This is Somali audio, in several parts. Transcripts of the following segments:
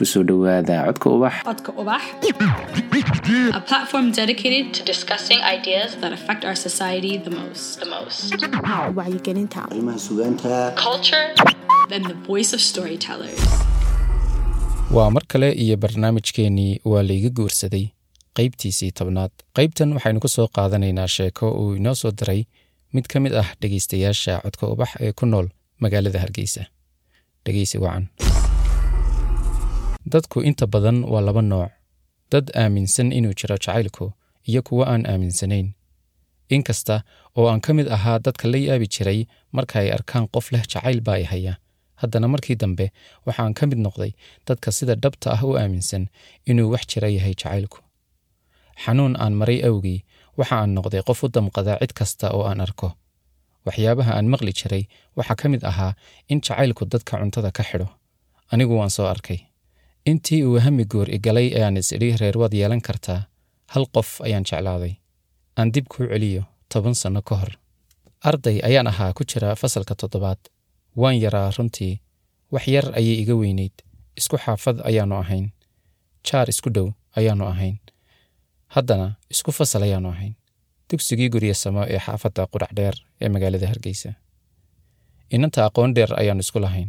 ku soo dhowaada codka ubax. Codka Ubax, a platform dedicated to discussing ideas that affect our society the most. The most. wacyigelinta. Arrimaha sugaanta. Culture. And the voice of storytellers. waa mar kale iyo barnaamijkeennii waa layga guursaday. Qaybtiisii tobnaad. Qaybtan waxaynu ku soo qaadanaynaa sheeko uu inoo soo diray mid ka mid ah dhegaystayaasha codka ubax ee ku nool magaalada hargeysa. Dhegaysi wacan dadku inta badan waa laba nooc. Dad aaminsan inuu jiro jacaylku iyo kuwo aan aaminsanayn. Inkasta oo aan ka mid ahaa dadka la yaabi jiray marka ay arkaan qof leh jacayl baa i haya. Haddana markii dambe waxaan ka mid noqday dadka sida dhabta ah u aaminsan inuu wax jira yahay jacaylku. Xanuun aan maray awgii waxa aan noqday qof u damqada cid kasta oo aan arko. Waxyaabaha aan maqli jiray waxaa ka mid ahaa in jacaylku dadka cuntada ka xidho. Anigu waan soo arkay intii uu hami goor igalay ee aan is idhi reer waad yeelan kartaa. Hal qof ayaan jeclaaday. Aan dib kuu celiyo toban sanno ka hor. Arday ayaan ahaa ku jira fasalka toddobaad. Waan yaraa runtii. Wax yar ayay iga weynayd isku xaafad ayaannu ahayn. Jaar isku dhow ayaannu ahayn. Haddana isku fasal ayaannu ahayn. Dugsigii gurya samo ee xaafadda qudhac dheer ee magaalada hargeysa. Inanta aqoon dheer ayaannu isku lahayn.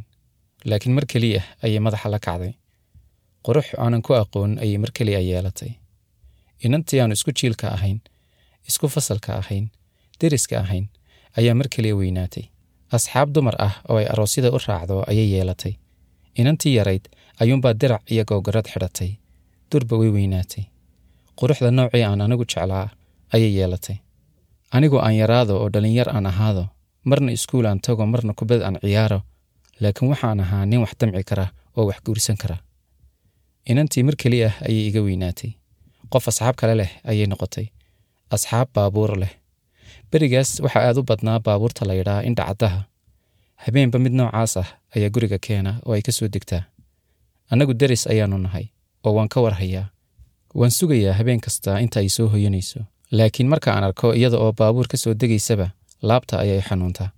Laakiin mar keliya ayay madaxa la kacday qurux aanan ku aqoon ayay mar keliya yeelatay. Inantii aannu isku jiilka ahayn isku fasalka ahayn deriska ahayn ayaa mar keliya weynaatay. Asxaab dumar ah oo ay aroosyada u raacdo ayay yeelatay. Inantii yarayd ayuunbaa dirac iyo gowgarad xidhatay. Durba way weynaatay. Quruxda noocii aan anigu jeclaa ayay yeelatay. Anigu aan yaraado oo dhallinyar aan ahaado marna iskuul aan tago marna kubad aan ciyaaro laakiin waxaan ahaa nin wax damci kara oo wax guursan kara inantii mar keli ah ayay iga weynaatay. Qof asxaab kale leh ayay noqotay. Asxaab baabuur leh. Berigaas waxaa aad u badnaa baabuurta la yidhaa indhacaddaha habeenba mid noocaas ah ayaa guriga keena oo ay ka soo degtaa. Annagu deris ayaannu nahay oo waan ka warhayaa. Waan sugayaa habeen kasta inta ay soo hoyanayso. Laakiin marka aan arko iyada oo baabuur ka soo degaysaba laabta ayay xanuuntaa.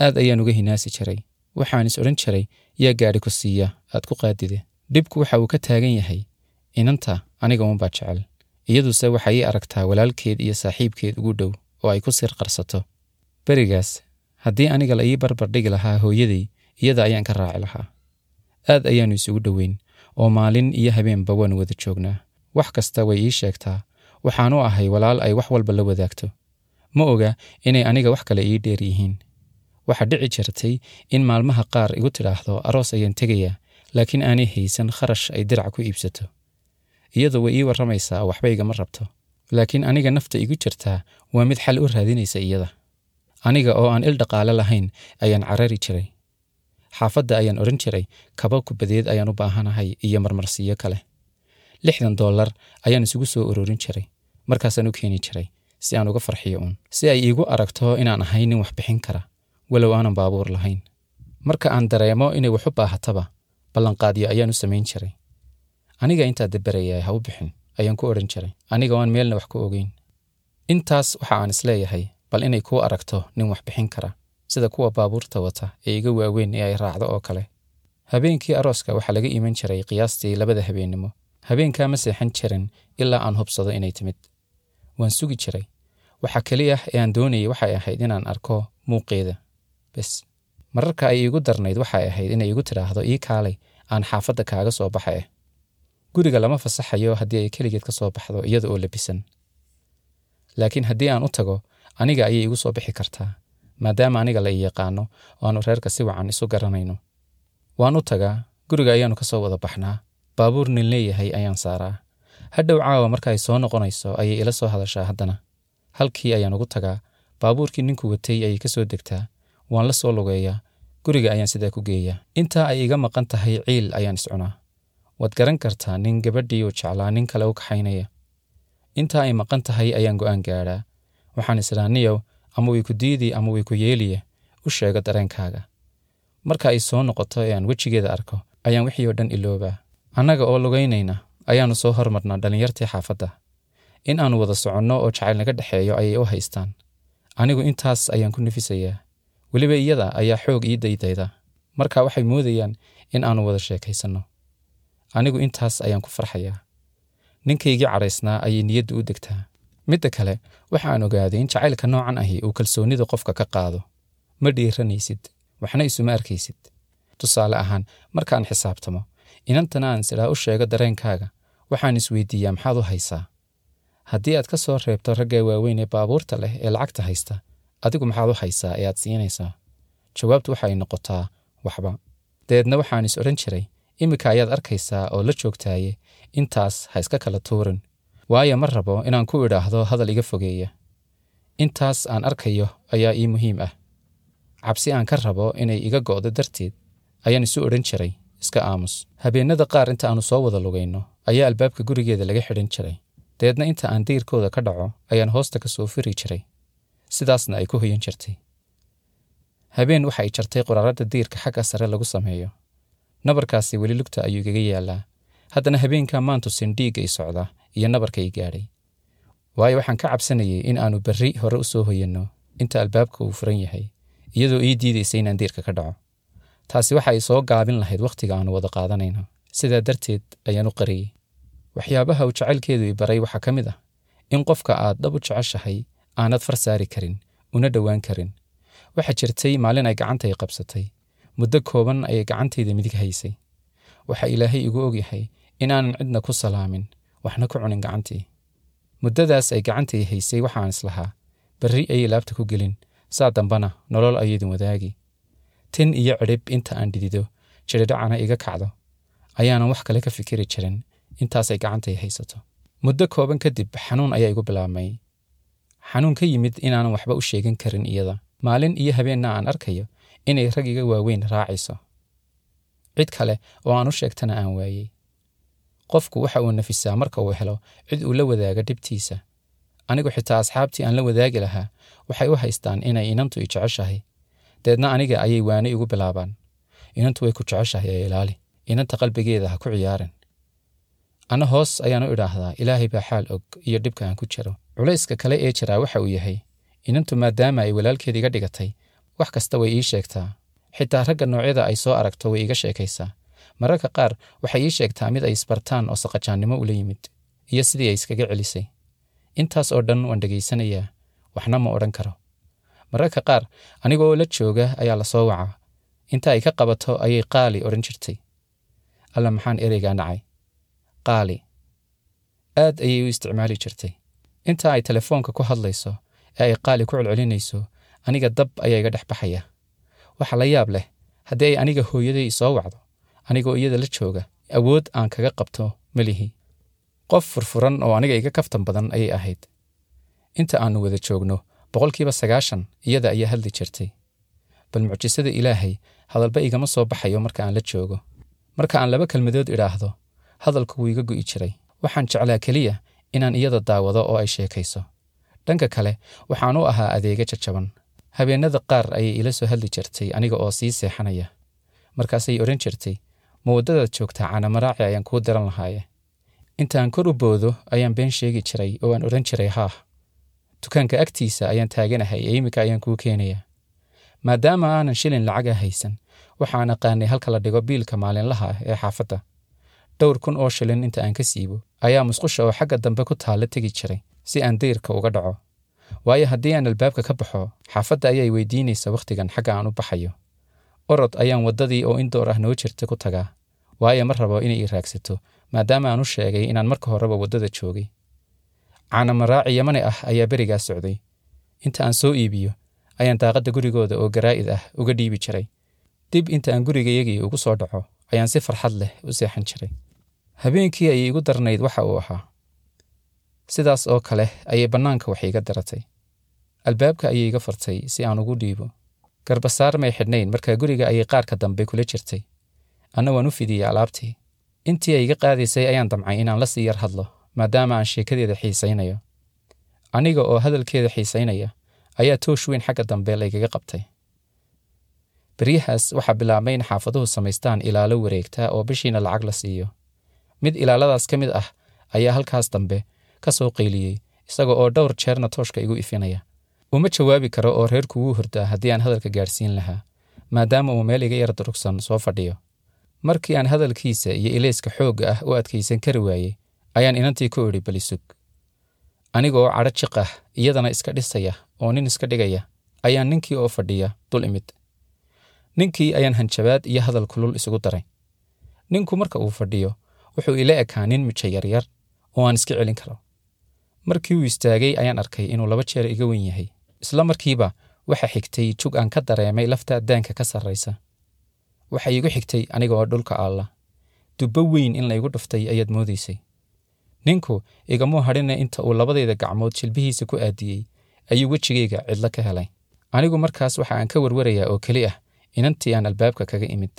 Aad ayaan uga hinaasi jiray. Waxaan is odhan jiray yaa gaadhi ku siiya aad ku qaadide dhibku waxa uu ka taagan yahay inanta aniga uunbaa jecel. Iyaduse waxay ii aragtaa walaalkeed iyo saaxiibkeed ugu dhow oo ay ku sir qarsato. Berigaas haddii aniga la ii barbar dhigi lahaa hooyaday iyada ayaan ka raaci lahaa. Aad ayaannu isugu dhoweyn oo maalin iyo habeenba waannu wada joognaa. Wax kasta way ii sheegtaa. Waxaanu ahay walaal ay wax walba la wadaagto. Ma oga inay aniga wax kale ii dheer yihiin. Waxaa dhici jirtay in maalmaha qaar igu tidhaahdo aroos ayaan tegayaa laakiin aanay haysan kharash ay dirac ku iibsato. Iyadu way ii warramaysaa waxba igama rabto. Laakiin aniga nafta igu jirtaa waa mid xal u raadinaysa iyada. Aniga oo aan il dhaqaale lahayn ayaan carari jiray. Xaafadda ayaan odhan jiray kaba kubadeed ayaan u baahanahay iyo marmarsiiyo kale. Lixdan dollar ayaan isugu soo ururin jiray markaasaan u keeni jiray si aan uga farxiyo uun si ay iigu aragto inaan ahay nin wax bixin kara walow aanan baabuur lahayn. Marka aan dareemo inay wax u baahataba ballanqaadyo ayaan samayn jiray. Aniga intaa dabaraya ha u bixin ayaan ku odhan jiray aniga oan meelna wax ku ogeyn. Intaas waxa aan is leeyahay bal inay kuu aragto nin wax bixin kara sida kuwa baabuurta wata ee iga waaweyn ee ay raacdo oo kale. Habeenkii arooska waxaa laga iman jiray qiyaastii labada habeennimo habeenkaa ma seexan jirin ilaa aan hubsado inay timid. Waan sugi jiray. Waxa keli ah ee aan doonayay waxay ahayd inaan arko muuqeeda. Bes mararka ay iigu darnayd waxay ahayd inay igu tidhaahdo ii kaalay aan xaafadda kaaga soo baxa eh guriga lama fasaxayo haddii ay keligeed ka soo baxdo iyada oo labisan. Laakiin haddii aan u tago aniga ayay igu soo bixi kartaa maadaama aniga la ii yaqaano oo aanu reerka si wacan isu garanayno. Waan u tagaa guriga ayaannu ka soo wada baxnaa baabuur nin leeyahay ayaan saaraa. Hadhow caawa marka ay soo noqonayso ayay ila soo hadashaa haddana. Halkii ayaan ugu tagaa baabuurkii ninku watay ayay ka soo degtaa waan la soo lugeeyaa guriga ayaan sidaa ku geeyaa? Intaa ay iga maqan tahay ciil ayaan iscunaa waad garan kartaa nin gabadhii uu jeclaa nin kale u kaxaynaya intaa ay maqan tahay ayaan go'aan gaadhaa. Waxaan israaniyow ama way ku diidi ama way ku yeeliye u sheego dareenkaaga. Marka ay soo noqoto ee aan wejigeeda arko ayaan wixii oo dhan iloobaa. Annaga oo lugaynayna ayaannu soo hormarnaa dhallinyartii xaafadda. In aannu wada soconno oo jacayl naga dhexeeyo ayay u haystaan. Anigu intaas ayaan ku nafisayaa weliba iyada ayaa xoog ii daydayda marka waxay moodayaan in aannu wada sheekaysanno. Anigu intaas ayaan ku farxayaa. Ninkaygii cadhaysnaa ayay niyadda u degtaa. Midda kale waxa aan ogaaday in jacaylka noocan ahi uu kalsoonnida qofka ka qaado. Ma dhiiranaysid waxna isuma arkaysid. Tusaale ahaan markaan xisaabtamo inantana aan sidhaa u sheego dareenkaaga waxaan isweydiiyaa maxaad u haysaa? Haddii aad ka soo reebto ragga waaweyn ee baabuurta leh ee lacagta haysta adigu maxaad u haysaa ee aad siinaysaa? Jawaabtu waxay noqotaa waxba. Dabeedna waxaan is odhan jiray iminka ayaad arkaysaa oo la joogtaaye intaas ha iska kala tuurin. Waayo ma rabo inaan ku idhaahdo hadal iga fogeeya. Intaas aan arkayo ayaa ii muhiim ah. Cabsi aan ka rabo inay iga go'do darteed ayaan isu odhan jiray iska aamus. Habeennada qaar inta aanu soo wada lugayno ayaa albaabka gurigeeda laga xidhan jiray. Dabeedna inta aan diirkooda ka dhaco ayaan hoosta ka soo firi jiray sidaasna ay ku hoyan jirtay habeen waxa ay jartay quraarada diirka xagga sare lagu sameeyo. Nabarkaasi weli lugta ayuu igaga yaallaa. Haddana habeenkaa maantusin dhiigga i socda iyo nabarka i gaadhay. Waayo waxaan ka cabsanayay in aanu berri hore u soo hoyanno inta albaabka uu furan yahay iyadoo ii diidaysa inaan diirka ka dhaco. Taasi waxa ay soo gaabin lahayd wakhtiga aanu wada qaadanayno. Sidaa darteed ayaan u qariyey waxyaabaha uu jacaylkeedu i baray waxaa ka mid ah in qofka aad dhab u jeceshahay aanad far saari karin una dhowaan karin. Waxaa jirtay maalin ay gacantay qabsatay. Muddo kooban ayay gacantayda midig haysay. Waxa ilaahay igu ogyahay inaanan cidna ku salaamin waxna ku cunin gacantii. Muddadaas ay gacantii haysay waxaan islahaa berri ayay laabta ku gelin saa dambana nolol ayaydin wadaagi. Tin iyo cidhib inta aan dhidido jiridhacana iga kacdo. Ayaanan wax kale ka fikiri jirin intaasay gacantay haysato. Muddo kooban kadib xanuun ayaa igu bilaabmay xanuun ka yimid inaanan waxba u sheegan karin iyada. Maalin iyo habeenna aan arkayo inay rag iga waaweyn raacayso. Cid kale oo aan u sheegtana aan waayey. Qofku waxa uu nafisaa marka uu helo cid uu la wadaaga dhibtiisa. Anigu xitaa asxaabtii aan la wadaagi lahaa waxay u haystaan inay inantu i jeceshahay. Deedna aniga ayay waane igu bilaabaan. Inantu way ku jeceshahay ee ilaali. Inanta qalbigeeda ha ku ciyaarin. Anna hoos ayaan u idhaahdaa ilaahay baa xaal og iyo dhibka aan ku jiro culayska kale ee jiraa waxa uu yahay inantu maadaama ay walaalkeed iga dhigatay wax kasta way ii sheegtaa. Xitaa ragga noocyada ay soo aragto way iga sheekaysaa. Mararka qaar waxay ii sheegtaa mid ay isbartaan oo saqajaannimo ula yimid iyo sidii ay iskaga celisay. Intaas oo dhan waan dhegaysanayaa waxna ma odhan karo. Mararka qaar anigoo la jooga ayaa la soo wacaa. Inta ay ka qabato ayay qaali odhan jirtay. Alla maxaan ereygaa nacay? Qaali. Aad ayay u isticmaali jirtay inta ay telefoonka ku hadlayso ee ay qaali ku celcelinayso aniga dab ayaa iga dhex baxaya. Waxa la yaab leh haddii ay aniga hooyaday isoo wacdo anigoo iyada la jooga awood aan kaga qabto ma lihi. Qof furfuran oo aniga iga kaftan badan ayay ahayd. Inta aannu wada joogno boqolkiiba sagaashan iyada ayaa hadli jirtay. Bal mucjisada ilaahay hadalba igama soo baxayo marka aan la joogo. Marka aan laba kelmadood idhaahdo hadalku wuu iga gu'i jiray. Waxaan jeclaa keliya inaan iyada daawado oo ay sheekayso. Dhanka kale waxaan u ahaa adeega jajaban. Habeennada qaar ayay ila soo hadli jirtay aniga oo sii seexanaya. Markaasay odhan jirtay ma waddadaad joogtaa canamaraaci ayaan kuu diran lahaaye. Intaan kor u boodo ayaan been sheegi jiray oo aan odhan jiray haah dukaanka agtiisa ayaan taaganahay ee iminka ayaan kuu keenayaa. Maadaama aanan shilin lacaga haysan waxaan aqaanay halka la dhigo biilka maalinlaha ah ee xaafadda. Dhowr kun oo shilin inta aan ka siibo ayaa musqusha oo xagga dambe ku taalla tegi jiray si aan dayrka uga dhaco. Waayo haddii aan albaabka ka baxo xaafadda ayay weydiinaysa wakhtigan xagga aan u baxayo. Orod ayaan waddadii oo in door ah noo jirta ku tagaa waayo ma rabo inay i raagsato maadaama aan u sheegay inaan marka horeba waddada joogay. Caanamaraaci yamani ah ayaa berigaa socday. Inta aan soo iibiyo ayaan daaqadda gurigooda oo garaa'id ah uga dhiibi jiray. Dib inta aan gurigayagii ugu soo dhaco ayaan si farxad leh u seexan jiray habeenkii ayay igu darnayd waxa uu ahaa. Sidaas oo kale ayay bannaanka wax iiga daratay. Albaabka ayay iga furtay si aan ugu dhiibo. Garbasaar may xidhnayn markaa guriga ayay qaarka dambe kula jirtay. Anna waan u fidiyey alaabtii. Intii ay iga qaadaysay ayaan damcay inaan la sii yar hadlo maadaama aan sheekadeeda xiisaynayo. Aniga oo hadalkeeda xiisaynaya ayaa toosh weyn xagga dambe laygaga qabtay. Beryahaas waxaa bilaabmay in xaafaduhu samaystaan ilaalo wareegta oo bishiina lacag la siiyo mid ilaaladaas ka mid ah ayaa halkaas dambe ka soo qayliyey isaga oo dhowr jeerna tooshka igu ifinaya. Uma jawaabi karo oo reerku wuu hordaa haddii aan hadalka gaadhsiin lahaa maadaama uu meel iga yar durugsan soo fadhiyo. Markii aan hadalkiisa iyo ilayska xoogga ah u adkaysan kari waayey ayaan inantii ku idhi balisug aniga oo cadho jiq ah iyadana iska dhisaya oo nin iska dhigaya ayaan ninkii oo fadhiya dul imid. Ninkii ayaan hanjabaad iyo hadal kulul isugu daray. Ninku marka uu fadhiyo wuxuu ila ekaa nin mijo yaryar oo aan iska celin karo. Markii uu istaagay ayaan arkay inuu laba jeer iga wen yahay isla markiiba waxa xigtay jug aan ka dareemay lafta addaanka ka sarraysa. Waxa iigu xigtay aniga oo dhulka aalla. Dubbo weyn in laygu dhuftay ayaad moodaysay ninku igamuu hadhina inta uu labadayda gacmood jilbihiisa ku aadiyey ayuu wejigayga cidlo ka helay. Anigu markaas waxa aan ka warwarayaa oo keli ah inantii aan albaabka kaga imid.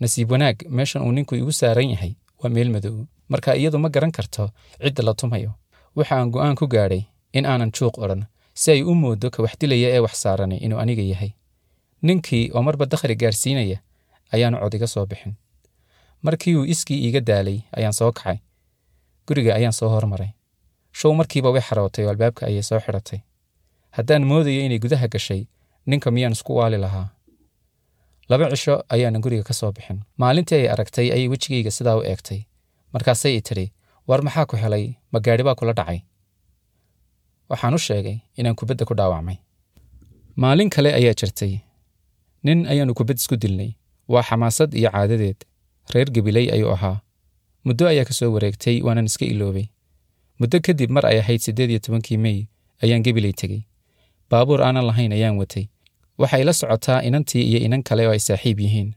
Nasiib wanaag meeshan uu ninku igu saaran yahay waa meel madow. Marka iyadu ma garan karto cidda la tumayo. Waxa aan go'aan ku gaadhay in aanan juuq odhan si ay u mooddo ka wax dilaya ee wax saaranay inuu aniga yahay. Ninkii oo marba dakhri gaarsiinaya ayaanu cod iga soo bixin. Markii uu iskii iiga daalay ayaan soo kacay. Guriga ayaan soo hormaray. Show markiiba way xarootay oo albaabka ayay soo xidhatay. Haddaan moodayo inay gudaha gashay ninka miyaan isku waali lahaa laba cisho ayaanan guriga ka soo bixin. Maalintii ay aragtay ayay wejigayga sidaa u eegtay. Markaasay i tidhi war maxaa ku helay? Ma gaadhi baa kula dhacay. Waxaan u sheegay inaan kubadda ku dhaawacmay. Maalin kale ayaa jirtay. Nin ayaannu kubad isku dilnay. Waa xamaasad iyo caadadeed. Reer gebiley ayuu ahaa. Muddo ayaa ka soo wareegtay waanan iska iloobay. Muddo kadib mar ay ahayd siddeed iyo tobankii mey ayaan gebiley tegey. Baabuur aanan lahayn ayaan watay waxay la socotaa inantii iyo inan kale oo ay saaxiib yihiin.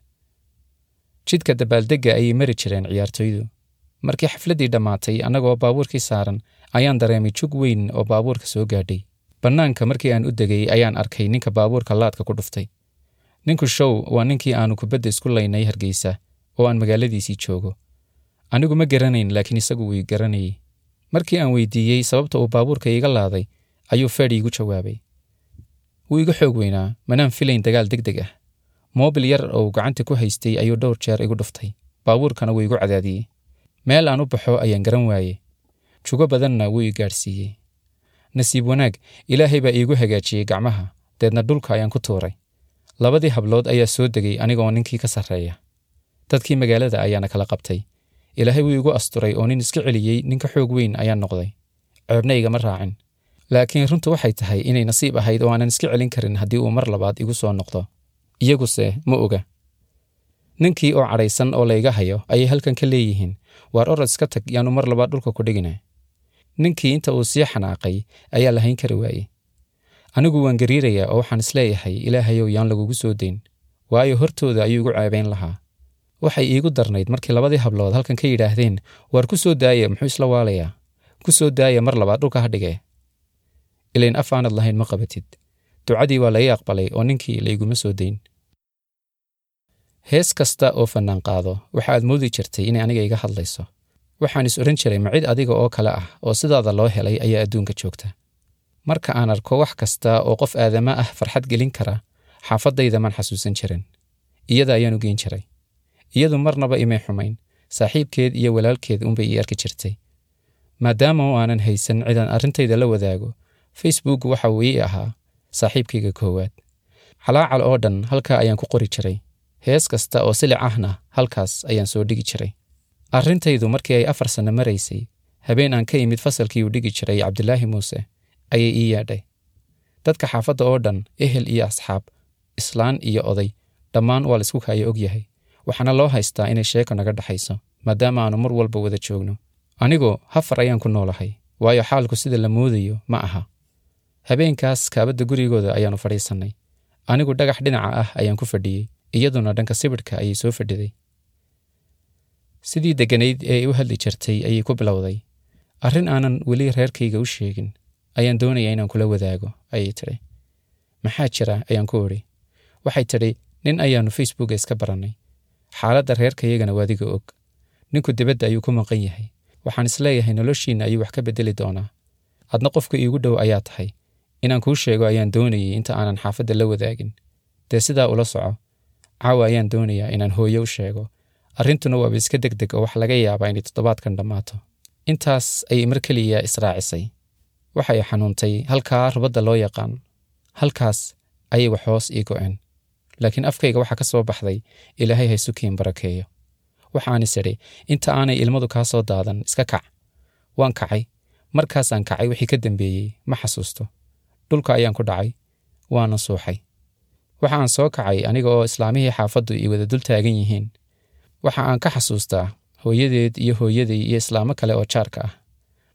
Jidka dabaaldegga ayay mari jireen ciyaartoydu. Markii xafladdii dhammaatay annagoo baabuurkii saaran ayaan dareemay jug weyn oo baabuurka soo gaadhay. Bannaanka markii aan u degay ayaan arkay ninka baabuurka laadka ku dhuftay. Ninku show waa ninkii aannu kubadda isku laynay hargeysa oo aan magaaladiisii joogo. Anigu ma garanayn laakiin isagu wuu garanayey markii aan weydiiyey sababta uu baabuurka iiga laaday ayuu feedh iigu jawaabay wuu iga xoog weynaa manaan filayn dagaal deg deg ah. Moobil yar oo gacanta ku haystay ayuu dhowr jeer igu dhuftay. Baabuurkana wuu igu cadaadiyey. Meel aan u baxo ayaan garan waayey. Jugo badanna wuu i gaadhsiiyey. Nasiib wanaag ilaahay baa iigu hagaajiyey gacmaha deedna dhulka ayaan ku tuuray. Labadii hablood ayaa soo degay anigaoo ninkii ka sarreeya. Dadkii magaalada ayaana kala qabtay. Ilaahay wuu igu asturay oo nin iska celiyey ninka xoog weyn ayaan noqday. Ceebna igama raacin laakiin runtu waxay tahay inay nasiib ahayd oo aanan iska celin karin haddii uu mar labaad igu soo noqdo. Iyaguse ma oga. Ninkii oo cadhaysan oo layga hayo ayay halkan ka leeyihiin. Waar orod iska tag yaanu mar labaad dhulka ku dhigina ninkii inta uu sii xanaaqay ayaa lahayn kari waayey anigu waan gariirayaa oo waxaan is leeyahay ilaahayow yaan lagugu soo dayn waayo hortooda ayuu igu ceebayn lahaa. Waxay iigu darnayd markii labadii hablood halkan ka yidhaahdeen waar ku soo daaya muxuu isla waalayaa? Ku soo daaya mar labaad dhulka ha dhigee ilayn af aanad lahayn ma qabatid. Ducadii waa laga aqbalay oo ninkii layguma soo dayn hees kasta oo fannaan qaado waxa aad moodi jirtay inay aniga iga hadlayso. Waxaan is odhan jiray ma cid adiga oo kale ah oo sidaada loo helay ayaa adduunka joogta? Marka aan arko wax kasta oo qof aadama ah farxad gelin kara xaafaddayda maan xasuusan jirin. Iyada ayaan u geyn jiray. Iyadu marnaba imay xumayn. Saaxiibkeed iyo walaalkeed unbay ii arki jirtay. Maadaama oo aanan haysan cidaan arrintayda la wadaago facebook waxa uu ii ahaa saaxiibkayga koowaad. Calaacal oo dhan halkaa ayaan ku qori jiray. Hees kasta oo silic ahna halkaas ayaan soo dhigi jiray. Arrintaydu markii ay afar sanno maraysay habeen aan ka imid fasalkii uu dhigi jiray cabdilaahi muuse ayay ii yeedhay dadka xaafadda oo dhan ehel iyo asxaab islaan iyo oday dhammaan waa la isku kaaya og yahay. Waxaana loo haystaa inay sheeko naga dhexayso maadaama aannu mar walba wada joogno. Anigu hafar ayaan ku noolahay waayo xaalku sida la moodayo ma aha habeenkaas kaabadda gurigooda ayaannu fadhiisannay. Anigu dhagax dhinaca ah ayaan ku fadhiyey iyaduna dhanka sibidhka ayay soo fadhiday. Sidii degganayd ee u hadli jirtay ayay ku bilowday. Arrin aanan weli reerkayga u sheegin ayaan doonayaa inaan kula wadaago ayay tidhi. Maxaa jira ayaan ku idhi waxay tidhi nin ayaannu facebooka iska barannay. Xaaladda reerkayagana waadiga og. Ninku dibadda ayuu ku maqan yahay. Waxaan is leeyahay noloshiinna ayuu wax ka beddeli doonaa. Adna qofka iigu dhow ayaa tahay inaan kuu sheego ayaan doonayay inta aanan xaafadda la wadaagin. Dee sidaa ula soco. Caawa ayaan doonayaa inaan hooyo u sheego. Arrintuna waaba iska deg deg oo wax laga yaabaa inay toddobaadkan dhammaato. Intaas ayay mar keliya israacisay. Waxay xanuuntay halkaa rubadda loo yaqaan. Halkaas ayay wax hoos ii go'een. Laakiin afkayga waxaa ka soo baxday ilaahay haysukiin barakeeyo. Waxaan is idhi inta aanay ilmadu kaa soo daadan iska kac. Waan kacay. Markaasaan kacay wixii ka dambeeyey ma xasuusto dhulka ayaan ku dhacay. Waana suuxay. Waxa aan soo kacay aniga oo islaamihii xaafaddu ii wada dul taagan yihiin. Waxa aan ka xasuustaa hooyadeed iyo hooyaday iyo islaamo kale oo jaarka ah.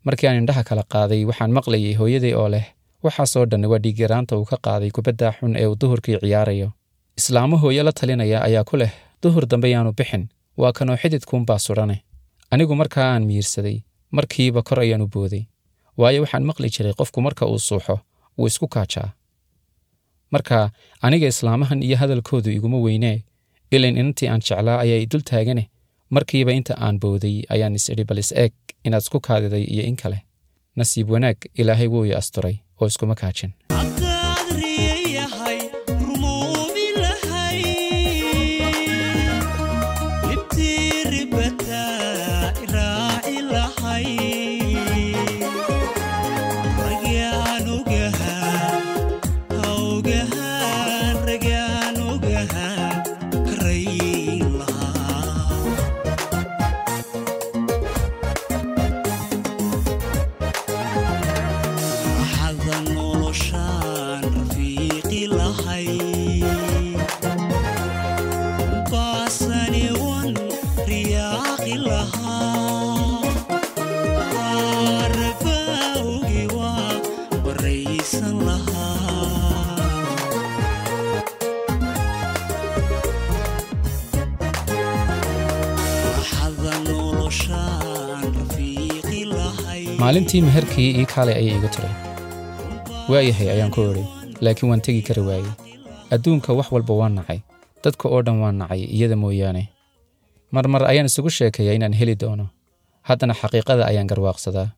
Markii aan indhaha kala qaaday waxaan maqlayay hooyaday oo leh waxaasoo dhan waa dhiiggaraanta uu ka qaaday kubaddaa xun ee uu duhurkii ciyaarayo. Islaamo hooye la talinaya ayaa ku leh duhur dambe yaanu bixin waa kanoo xididkuunbaa sudhane anigu markaa aan miyirsaday markiiba kor ayaanu booday. Waayo waxaan maqli jiray qofku marka uu suuxo wuu isku kaajaa marka aniga islaamahan iyo hadalkoodu iguma weynee ilayn inantii aan jeclaa ayaa dul taagane markiiba inta aan booday ayaan is idhi bal is eeg inaad isku kaadiday iyo in kale. Nasiib wanaag ilaahay wuu i asturay oo iskuma kaajin maalintii meherkii ii kaalay ayay igu tiray waayahay ayaan ku idhi laakiin waan tegi kari waayey. Adduunka wax walba waan nacay. Dadka oo dhan waan nacay iyada mooyaane. Marmar ayaan isugu sheekayaa inaan heli doono. Haddana xaqiiqada ayaan garwaaqsadaa.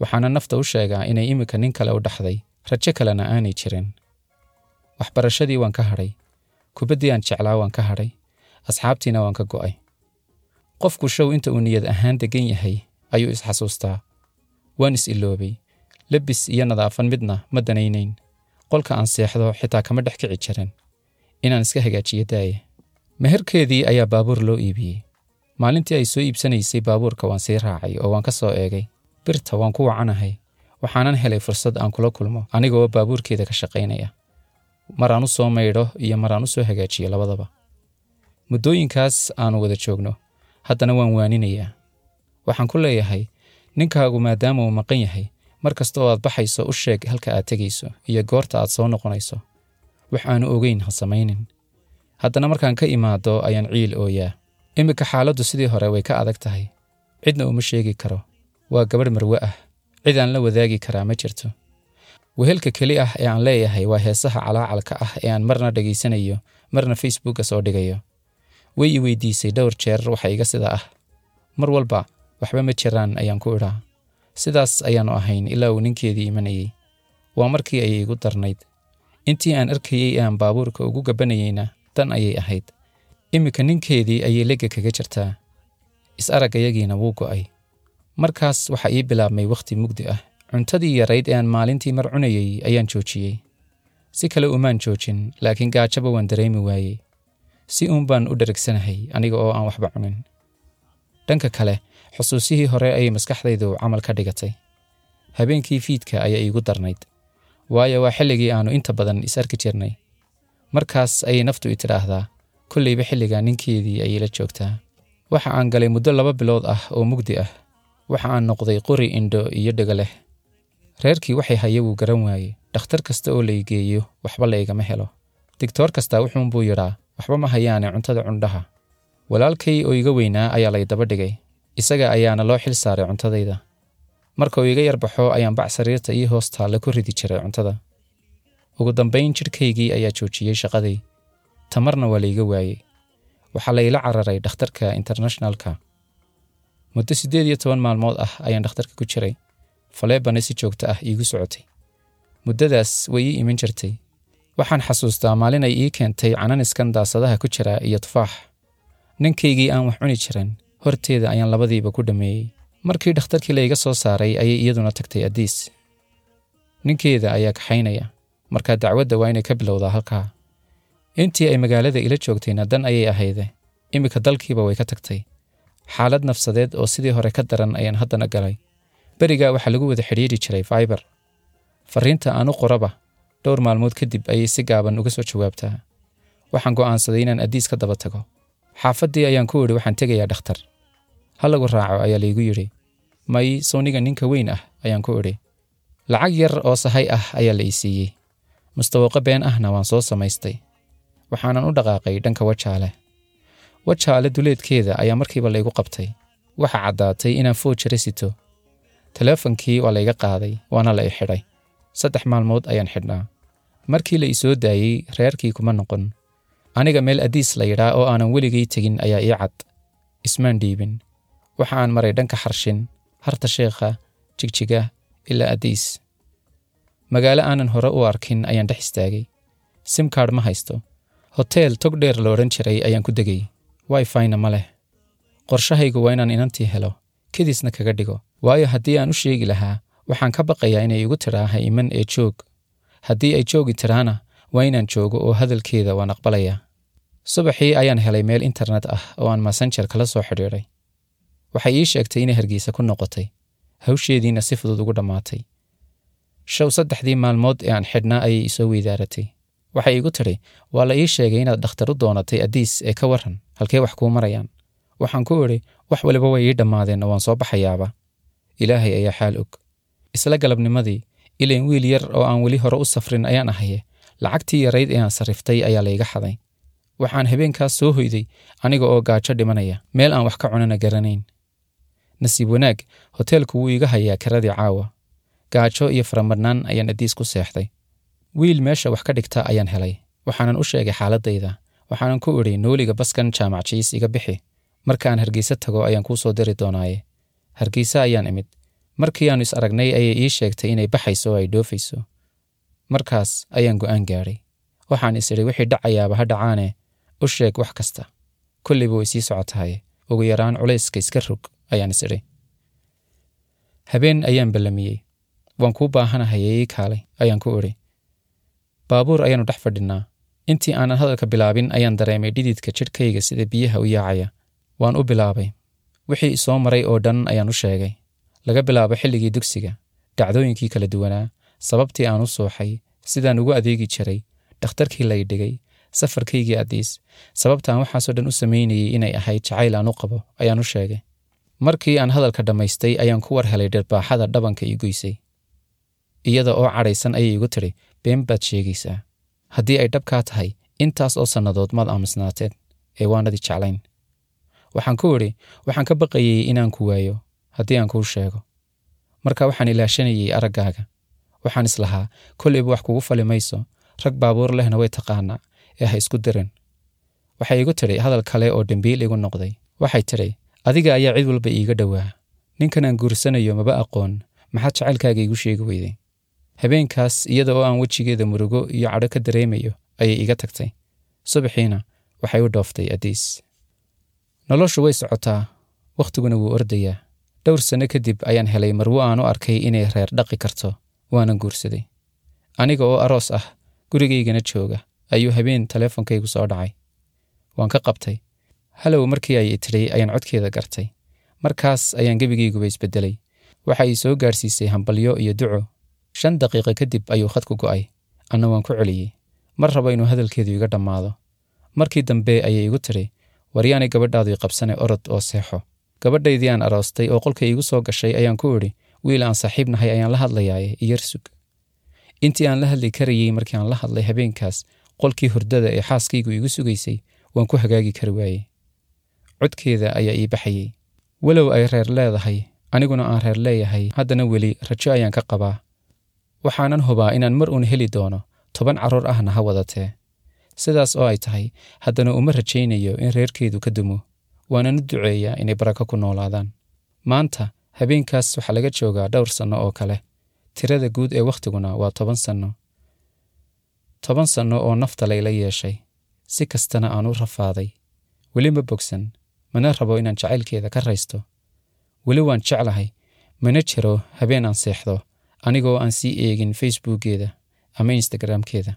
Waxaana nafta u sheegaa inay iminka nin kale u dhaxday. Rajo kalena aanay jirin. Waxbarashadii waan ka hadhay. Kubaddii aan jeclaa waan ka hadhay. Asxaabtiina waan ka go'ay. Qofku show inta uu niyad ahaan deggan yahay ayuu isxasuustaa waan is iloobay. Lebis iyo nadaafan midna ma danaynayn. Qolka aan seexdo xitaa kama dhex kici jirin. Inaan iska hagaajiyo daaye. Meherkeedii ayaa baabuur loo iibiyey. Maalintii ay soo iibsanaysay baabuurka waan sii raacay oo waan ka soo eegay. Birta waan ku wacanahay. Waxaanan helay fursad aan kula kulmo aniga oo baabuurkeeda ka shaqaynaya. Maraan u soo maydho iyo maraan u soo hagaajiyo labadaba. Muddooyinkaas aanu wada joogno. Haddana waan waaninayaa. Waxaan ku leeyahay ninkaagu maadaama uu maqan yahay mar kasta oo aad baxayso u sheeg halka aad tegayso iyo goorta aad soo noqonayso. Wax aanu ogeyn ha samaynin. Haddana markaan ka imaado ayaan ciil ooyaa. Iminka xaaladdu sidii hore way ka adag tahay. Cidna uma sheegi karo. Waa gabadh marwe ah. Cid aan la wadaagi karaa ma jirto. Wehelka keli ah ee aan leeyahay waa heesaha calaacalka ah ee aan marna dhegaysanayo marna facebooka soo dhigayo. Way i weydiisay dhowr jeer waxa iga sida ah. Mar walba waxba ma jiraan ayaan ku idhaa. Sidaas ayaannu ahayn ilaa uu ninkeedii imanayey waa markii ayay igu darnayd. Intii aan arkayey aan baabuurka ugu gabanayeyna dan ayay ahayd. Iminka ninkeedii ayay legga kaga jirtaa. Is araggayagiina wuu go'ay. Markaas waxaa ii bilaabmay wakhti mugdi ah. Cuntadii yarayd ee aan maalintii mar cunayey ayaan joojiyey si kale umaan joojin laakiin gaajaba waan dareemi waayey si uun baan u dherigsanahay aniga oo aan waxba cunin. Dhanka kale xusuusihii hore ayay maskaxdaydu camal ka dhigatay. Habeenkii fiidka ayaa iigu darnayd waayo waa xilligii aannu inta badan is arki jirnay. Markaas ayay naftu i tidhaahdaa kollayba xilligaa ninkeedii ayay la joogtaa. Waxa aan galay muddo laba bilood ah oo mugdi ah waxa aan noqday qori indho iyo dhego leh. Reerkii waxay haye wuu garan waayey. Dhakhtar kasta oo laygeeyo waxba laygama helo. Digtoor kastaa wuxuunbuu yidhaa waxba ma hayaane cuntada cundhaha. Walaalkay oo iga weynaa ayaa lay daba dhigay isaga ayaana loo xil saaray cuntadayda. Marka uu iga yarbaxo ayaan bac sariirta ii hoos taalla ku ridi jiray cuntada. Ugu dambayn jidhkaygii ayaa joojiyey shaqadii. Tamarna waa layga waayey. Waxaa layla cararay dhakhtarka internationalka. Muddo siddeed iyo toban maalmood ah ayaan dhakhtarka ku jiray. Faleebana si joogto ah iigu socotay. Muddadaas way ii iman jirtay. Waxaan xasuustaa maalin ay ii keentay cananiskan daasadaha ku jira iyo tufaax. Ninkaygii aan wax cuni jirin horteeda ayaan labadiiba ku dhammeeyey markii dhakhtarkii layga soo saaray ayay iyaduna tagtay addiis ninkeeda ayaa kaxaynaya markaa dacwadda waa inay ka bilowdaa halkaa. Intii ay magaalada ila joogtayna dan ayay ahayde iminka dalkiiba way ka tagtay. Xaalad nafsadeed oo sidii hore ka daran ayaan haddana galay. Berigaa waxaa lagu wada xidhiiri jiray faibar farriinta aan u qoraba dhowr maalmood kadib ayay si gaaban uga soo jawaabtaa. Waxaan go'aansaday inaan addiis ka daba tago. Xaafaddii ayaan ku idhi waxaan tegayaa dhakhtar ha lagu raaco ayaa laygu yidhi may sawniga ninka weyn ah ayaan ku idhi. Lacag yar oo sahay ah ayaa la ii siiyey. Mustawaqo been ahna waan soo samaystay. Waxaanan u dhaqaaqay dhanka wajaale. Wajaale duleedkeeda ayaa markiiba laygu qabtay. Waxa caddaatay inaan foojare sito teleefonkii waa layga qaaday waana la i xidhay. Saddex maalmood ayaan xidhnaa. Markii la ii soo daayey reerkii kuma noqon. Aniga meel addiis la yidhaa oo aanan weligay tegin ayaa ii cad. Ismaan dhiibin waxa aan maray dhanka xarshin harta sheekha jigjiga ilaa addiis magaalo aanan hore u arkin ayaan dhex istaagay. Simkard ma haysto. Hoteel tog dheer la odhan jiray ayaan ku degay. Wifina ma leh. Qorshahaygu waa inaan inantii helo. Kediisna kaga dhigo. Waayo haddii aan u sheegi lahaa waxaan ka baqayaa inay igu tidhaa ha iman ee joog. Haddii ay joogi tiraana waa inaan joogo oo hadalkeeda waan aqbalayaa subaxii ayaan helay meel internet ah oo aan massenjer kala soo xidhiidhay waxay ii sheegtay inay hargeysa ku noqotay. Hawsheediina si fudud ugu dhammaatay show saddexdii maalmood ee aan xidhnaa ayay isoo weydaaratay. Waxay igu tidhi waa la ii sheegay inaad dhakhtar u doonatay addiis ee ka warran halkee wax kuu marayaan? Waxaan ku idhi wax waliba way ii dhammaadeenna waan soo baxayaaba. Ilaahay ayaa xaal og. Isla galabnimadii ilayn wiil yar oo aan weli hore u safrin ayaan ahaye lacagtii yarayd ee aan sarriftay ayaa layga xaday. Waxaan habeenkaas soo hoyday aniga oo gaajo dhimanaya meel aan wax ka cunana garanayn nasiib wanaag hoteelku wuu iga hayaa kiradii caawa. Gaajo iyo faramadhnaan ayaan addiis ku seexday. Wiil meesha wax ka dhigta ayaan helay. Waxaanan u sheegay xaaladayda. Waxaanan ku idhi nooliga baskan jaamac jiis iga bixi. Markaan hargeysa tago ayaan kuu soo diri doonaaye. Hargeysa ayaan imid. Markii aannu is aragnay ayay ii sheegtay inay baxayso oo ay dhoofayso markaas ayaan go'aan gaadhay. Waxaan is idhi wixii dhacayaaba ha dhacaane. U sheeg wax kasta. Kolliba way sii socotahay ugu yaraan culayska iska rog ayaan is idhi. Habeen ayaan ballamiyey. Waan kuu baahanahay ee ii kaalay ayaan ku idhi. Baabuur ayaannu dhex fadhinnaa intii aanan hadalka bilaabin ayaan dareemay dhididka jidhkayga sida biyaha u yaacaya. Waan u bilaabay. Wixii isoo maray oo dhan ayaan u sheegay. Laga bilaabo xilligii dugsiga dhacdooyinkii kala duwanaa sababtii aan u sooxay sidaan ugu adeegi jiray dhakhtarkii lay dhigay safarkaygii addiis sababtaan waxaasoo dhan u samaynayey inay ahayd jacayl aan u qabo ayaan u sheegay markii aan hadalka dhammaystay ayaan ku war helay dhirbaaxada dhabanka ii goysay. Iyada oo cadhaysan ayay igu tidhi been baad sheegaysaa. Haddii ay dhabkaa tahay intaas oo sannadood maad aamusnaateen ee waanadi jeclayn. Waxaan ku idhi waxaan ka baqayey inaan ku waayo haddii aan kuu sheego. Marka waxaan ilaashanayey araggaaga. Waxaan islahaa kollayba wax kugu fali mayso. Rag baabuur lehna way taqaanaa ee ha isku dirin. Waxay igu tidhi hadal kale oo dembiil igu noqday. Waxay tidhi adiga ayaa cid walba iiga dhowaa. Ninkan aan guursanayo maba aqoon. Maxaad jacaylkaaga iigu sheegi weyday? Habeenkaas iyada oo aan wejigeeda murugo iyo cadho ka dareemayo ayay iga tagtay. Subaxiina waxay u dhooftay addiis noloshu way socotaa. Wakhtiguna wuu ordayaa. Dhowr sanno kadib ayaan helay marwo aan u arkay inay reer dhaqi karto waanan guursaday. Aniga oo aroos ah gurigaygana jooga ayuu habeen teleefonkaygu soo dhacay. Waan ka qabtay halow markii ay tidhay ayaan codkeeda gartay. Markaas ayaan gebigayguba isbeddelay waxa ii soo gaadhsiisay hambalyo iyo duco. Shan daqiiqo kadib ayuu khadku go'ay. Anna waan ku celiyey mar rabo inuu hadalkeedu iga dhammaado. Markii dambe ayay igu tidhi waryaanay gabadhaadu i qabsane orod oo seexo. Gabadhaydii aan aroostay oo qolka iigu soo gashay ayaan ku idhi wiil aan saaxiib nahay ayaan la hadlayaaye iyar sug. Intii aan la hadli karayey markii aan la hadlay habeenkaas qolkii hurdada ee xaaskaygu iigu sugaysay waan ku hagaagi kari waayey codkeeda ayaa ii baxayey walow ay reer leedahay aniguna aan reer leeyahay haddana weli rajo ayaan ka qabaa. Waxaanan hubaa inaan mar uun heli doono toban carruur ahna ha wadatee. Sidaas oo ay tahay haddana uma rajaynayo in reerkeedu ka dumo. Waanan u duceeyaa inay barako ku noolaadaan. Maanta habeenkaas waxaa laga joogaa dhowr sanno oo kale. Tirada guud ee wakhtiguna waa toban sanno. Toban sanno oo nafta layla yeeshay. Si kastana aan u rafaaday. Weli ma bogsan mana rabo inaan jacaylkeeda ka raysto. Weli waan jeclahay mana jiro habeen aan seexdo anigoo aan sii eegin facebookgeeda ama instagramkeeda